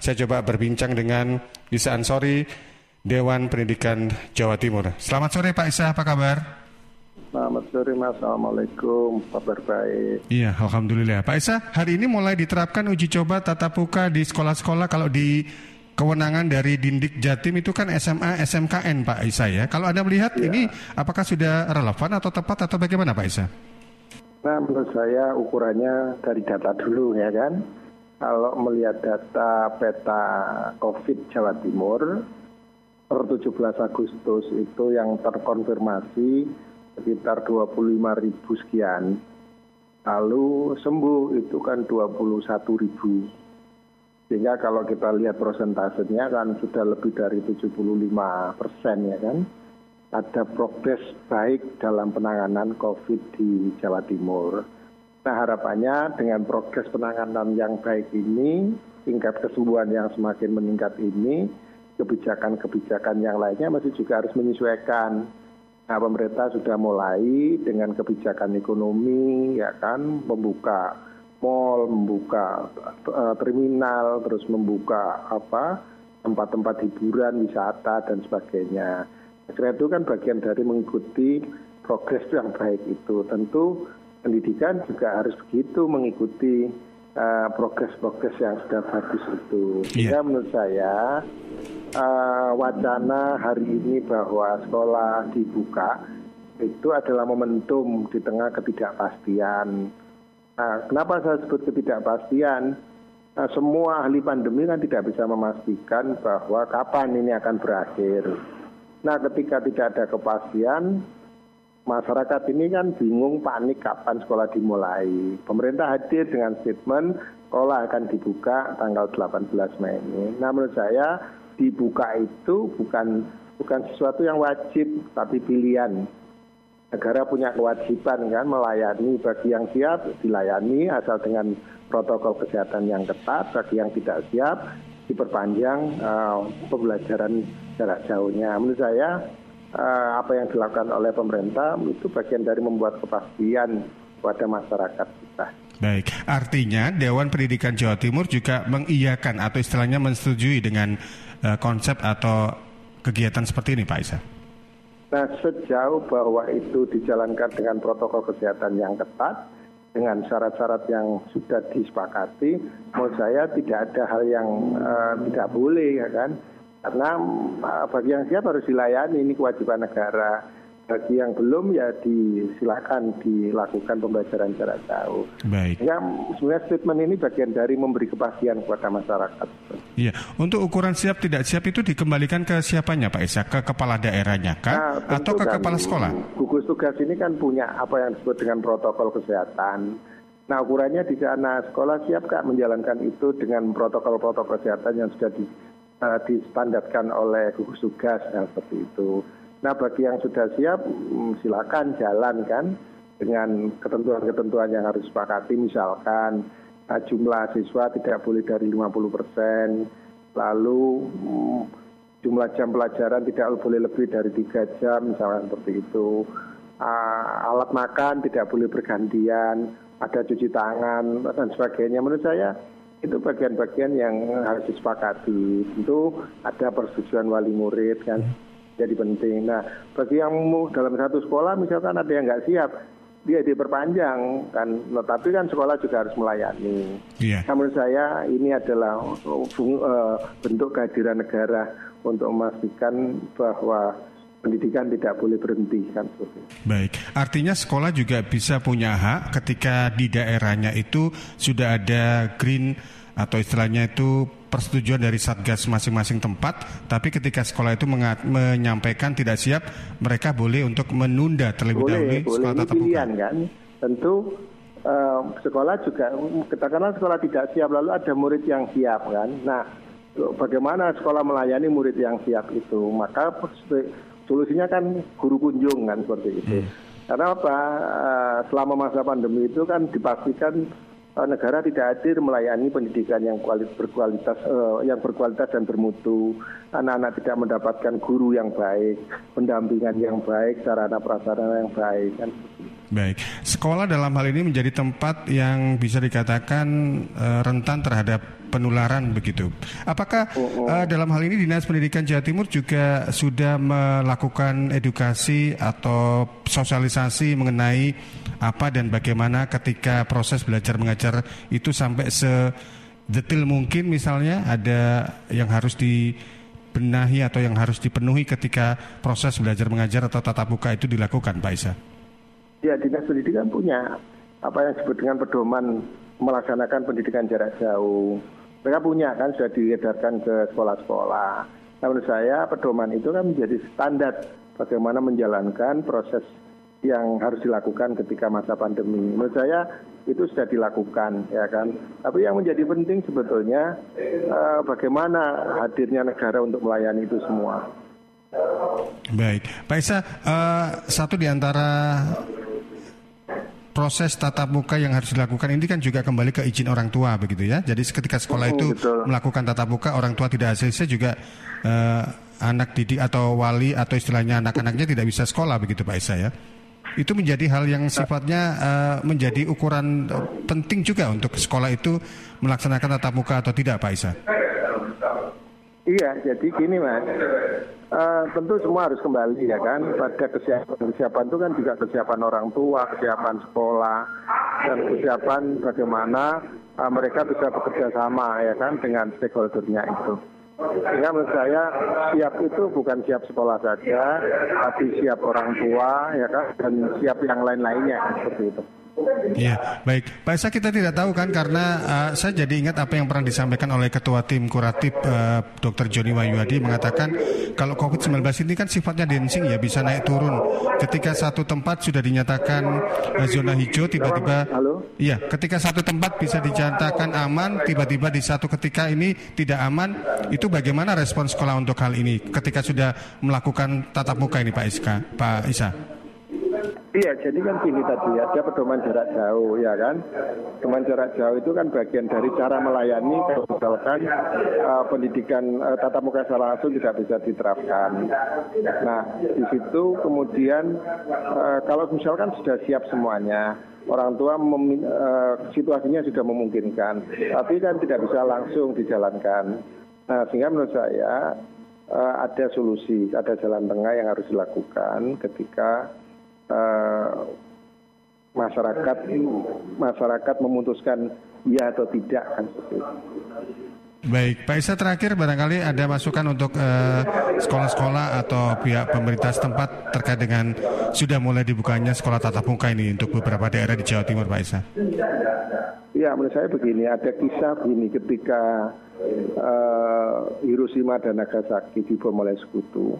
saya coba berbincang dengan Isa Ansori, Dewan Pendidikan Jawa Timur. Selamat sore Pak Isa, apa kabar? Selamat sore Mas, Assalamualaikum, kabar baik. Iya, Alhamdulillah. Pak Isa, hari ini mulai diterapkan uji coba tatap muka di sekolah-sekolah kalau di kewenangan dari Dindik Jatim itu kan SMA, SMKN Pak Isa ya. Kalau Anda melihat ya. ini apakah sudah relevan atau tepat atau bagaimana Pak Isa? Nah, menurut saya ukurannya dari data dulu ya kan. Kalau melihat data peta COVID Jawa Timur per 17 Agustus itu yang terkonfirmasi sekitar 25 ribu sekian. Lalu sembuh itu kan 21 ribu. Sehingga kalau kita lihat prosentasenya kan sudah lebih dari 75 persen ya kan. Ada progres baik dalam penanganan COVID di Jawa Timur. Nah harapannya dengan progres penanganan yang baik ini, tingkat kesembuhan yang semakin meningkat ini, kebijakan-kebijakan yang lainnya masih juga harus menyesuaikan Nah, pemerintah sudah mulai dengan kebijakan ekonomi, ya kan, membuka mall, membuka uh, terminal, terus membuka apa tempat-tempat hiburan, wisata dan sebagainya. Karena itu kan bagian dari mengikuti progres yang baik itu. Tentu pendidikan juga harus begitu mengikuti uh, progres-progres yang sudah bagus itu. Yeah. menurut saya uh, wacana hari ini bahwa sekolah dibuka itu adalah momentum di tengah ketidakpastian. Nah, kenapa saya sebut ketidakpastian? Nah, semua ahli pandemi kan tidak bisa memastikan bahwa kapan ini akan berakhir. Nah, ketika tidak ada kepastian, masyarakat ini kan bingung, panik kapan sekolah dimulai. Pemerintah hadir dengan statement sekolah akan dibuka tanggal 18 Mei ini. Nah, menurut saya dibuka itu bukan bukan sesuatu yang wajib tapi pilihan. Negara punya kewajiban kan melayani bagi yang siap dilayani asal dengan protokol kesehatan yang ketat, bagi yang tidak siap diperpanjang uh, pembelajaran jarak jauhnya. Menurut saya uh, apa yang dilakukan oleh pemerintah itu bagian dari membuat kepastian pada masyarakat kita. Baik, artinya Dewan Pendidikan Jawa Timur juga mengiyakan atau istilahnya mensetujui dengan uh, konsep atau kegiatan seperti ini Pak Isa? Nah sejauh bahwa itu dijalankan dengan protokol kesehatan yang ketat, dengan syarat-syarat yang sudah disepakati, menurut saya tidak ada hal yang uh, tidak boleh ya kan. Karena uh, bagi yang siap harus dilayani, ini kewajiban negara bagi yang belum ya disilakan dilakukan pembelajaran jarak jauh. Baik. Ya sebenarnya statement ini bagian dari memberi kepastian kepada masyarakat. Iya, untuk ukuran siap tidak siap itu dikembalikan ke siapanya Pak Isa, ke kepala daerahnya kan, nah, atau ke kan, kepala sekolah? Gugus tugas ini kan punya apa yang disebut dengan protokol kesehatan. Nah ukurannya di sana sekolah siap kak menjalankan itu dengan protokol-protokol kesehatan yang sudah di, uh, oleh gugus tugas yang seperti itu. Nah bagi yang sudah siap mm, silakan jalan kan dengan ketentuan-ketentuan yang harus disepakati. Misalkan nah, jumlah siswa tidak boleh dari 50 persen lalu mm, jumlah jam pelajaran tidak boleh lebih dari tiga jam misalnya seperti itu. Uh, alat makan tidak boleh bergantian ada cuci tangan dan sebagainya. Menurut saya itu bagian-bagian yang harus disepakati tentu ada persetujuan wali murid kan jadi penting. Nah, bagi yang dalam satu sekolah misalkan ada yang nggak siap, dia diperpanjang kan. Nah, tapi kan sekolah juga harus melayani. Yeah. Nah, menurut saya ini adalah uh, bentuk kehadiran negara untuk memastikan bahwa pendidikan tidak boleh berhenti kan? Baik, artinya sekolah juga bisa punya hak ketika di daerahnya itu sudah ada green atau istilahnya itu persetujuan dari satgas masing-masing tempat, tapi ketika sekolah itu menyampaikan tidak siap, mereka boleh untuk menunda terlebih boleh, dahulu boleh. sekolah tatap muka. kan, tentu uh, sekolah juga katakanlah sekolah tidak siap lalu ada murid yang siap kan, nah bagaimana sekolah melayani murid yang siap itu, maka solusinya kan guru kunjung kan seperti itu. Hmm. Karena apa? Uh, selama masa pandemi itu kan dipastikan Eh, negara tidak hadir melayani pendidikan yang kualitas, berkualitas uh, yang berkualitas dan bermutu. Anak-anak tidak mendapatkan guru yang baik, pendampingan yang baik, sarana prasarana yang baik kan. Baik, sekolah dalam hal ini menjadi tempat yang bisa dikatakan uh, rentan terhadap penularan begitu. Apakah uh, dalam hal ini Dinas Pendidikan Jawa Timur juga sudah melakukan edukasi atau sosialisasi mengenai apa dan bagaimana ketika proses belajar mengajar itu sampai sedetil mungkin misalnya ada yang harus dibenahi atau yang harus dipenuhi ketika proses belajar mengajar atau tatap muka itu dilakukan, Pak Isa? Ya, dinas pendidikan punya apa yang disebut dengan pedoman melaksanakan pendidikan jarak jauh. Mereka punya kan sudah diedarkan ke sekolah-sekolah. Nah, menurut saya pedoman itu kan menjadi standar bagaimana menjalankan proses yang harus dilakukan ketika masa pandemi. Menurut saya itu sudah dilakukan, ya kan. Tapi yang menjadi penting sebetulnya eh, bagaimana hadirnya negara untuk melayani itu semua. Baik, Pak Isa, uh, satu di antara proses tatap muka yang harus dilakukan ini kan juga kembali ke izin orang tua begitu ya. Jadi ketika sekolah itu Betul. melakukan tatap muka orang tua tidak hasil juga uh, anak didik atau wali atau istilahnya anak-anaknya tidak bisa sekolah begitu Pak Isa ya. Itu menjadi hal yang sifatnya uh, menjadi ukuran penting juga untuk sekolah itu melaksanakan tatap muka atau tidak Pak Isa. Iya, jadi gini mas, uh, tentu semua harus kembali ya kan pada kesiapan kesiapan itu kan juga kesiapan orang tua, kesiapan sekolah dan kesiapan bagaimana uh, mereka bisa bekerja sama ya kan dengan stakeholdernya itu. Sehingga menurut saya siap itu bukan siap sekolah saja, tapi siap orang tua ya kan dan siap yang lain-lainnya seperti itu. Iya, baik. Pak Esa kita tidak tahu kan karena uh, saya jadi ingat apa yang pernah disampaikan oleh Ketua Tim Kuratif uh, Dr. Joni Wahyuadi mengatakan kalau COVID-19 ini kan sifatnya densing ya bisa naik turun. Ketika satu tempat sudah dinyatakan uh, zona hijau tiba-tiba Iya, ketika satu tempat bisa dinyatakan aman, tiba-tiba di satu ketika ini tidak aman, itu bagaimana respon sekolah untuk hal ini ketika sudah melakukan tatap muka ini Pak Iska, Pak Isa? Iya, jadi kan gini tadi ada pedoman jarak jauh ya kan. Pedoman jarak jauh itu kan bagian dari cara melayani kalau misalkan uh, pendidikan uh, tatap muka secara langsung tidak bisa diterapkan. Nah, di situ kemudian uh, kalau misalkan sudah siap semuanya, orang tua memin, uh, situasinya sudah memungkinkan, tapi kan tidak bisa langsung dijalankan. Nah, sehingga menurut saya uh, ada solusi, ada jalan tengah yang harus dilakukan ketika uh, masyarakat masyarakat memutuskan ya atau tidak kan seperti itu. Baik, Pak Isa terakhir barangkali ada masukan untuk eh, sekolah-sekolah atau pihak pemerintah setempat terkait dengan sudah mulai dibukanya sekolah tatap muka ini untuk beberapa daerah di Jawa Timur, Pak Isa. Ya, menurut saya begini, ada kisah begini ketika uh, Hiroshima dan Nagasaki dibom oleh sekutu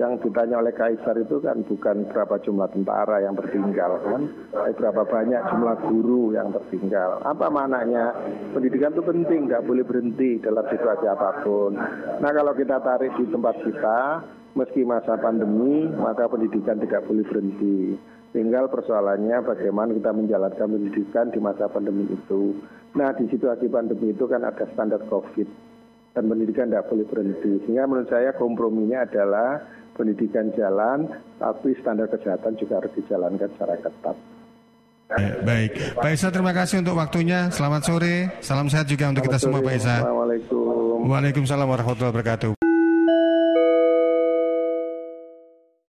yang ditanya oleh Kaisar itu kan bukan berapa jumlah tentara yang tertinggal kan, tapi berapa banyak jumlah guru yang tertinggal. Apa maknanya? Pendidikan itu penting, nggak boleh berhenti dalam situasi apa pun. Nah kalau kita tarik di tempat kita, meski masa pandemi, maka pendidikan tidak boleh berhenti. Tinggal persoalannya bagaimana kita menjalankan pendidikan di masa pandemi itu. Nah di situasi pandemi itu kan ada standar COVID dan pendidikan tidak boleh berhenti. Sehingga menurut saya komprominya adalah pendidikan jalan, tapi standar kesehatan juga harus dijalankan secara ketat. Ya, baik, Pak Isa terima kasih untuk waktunya. Selamat sore, salam sehat juga untuk Selamat kita sore. semua Pak Isa. Assalamualaikum. Waalaikumsalam warahmatullahi wabarakatuh.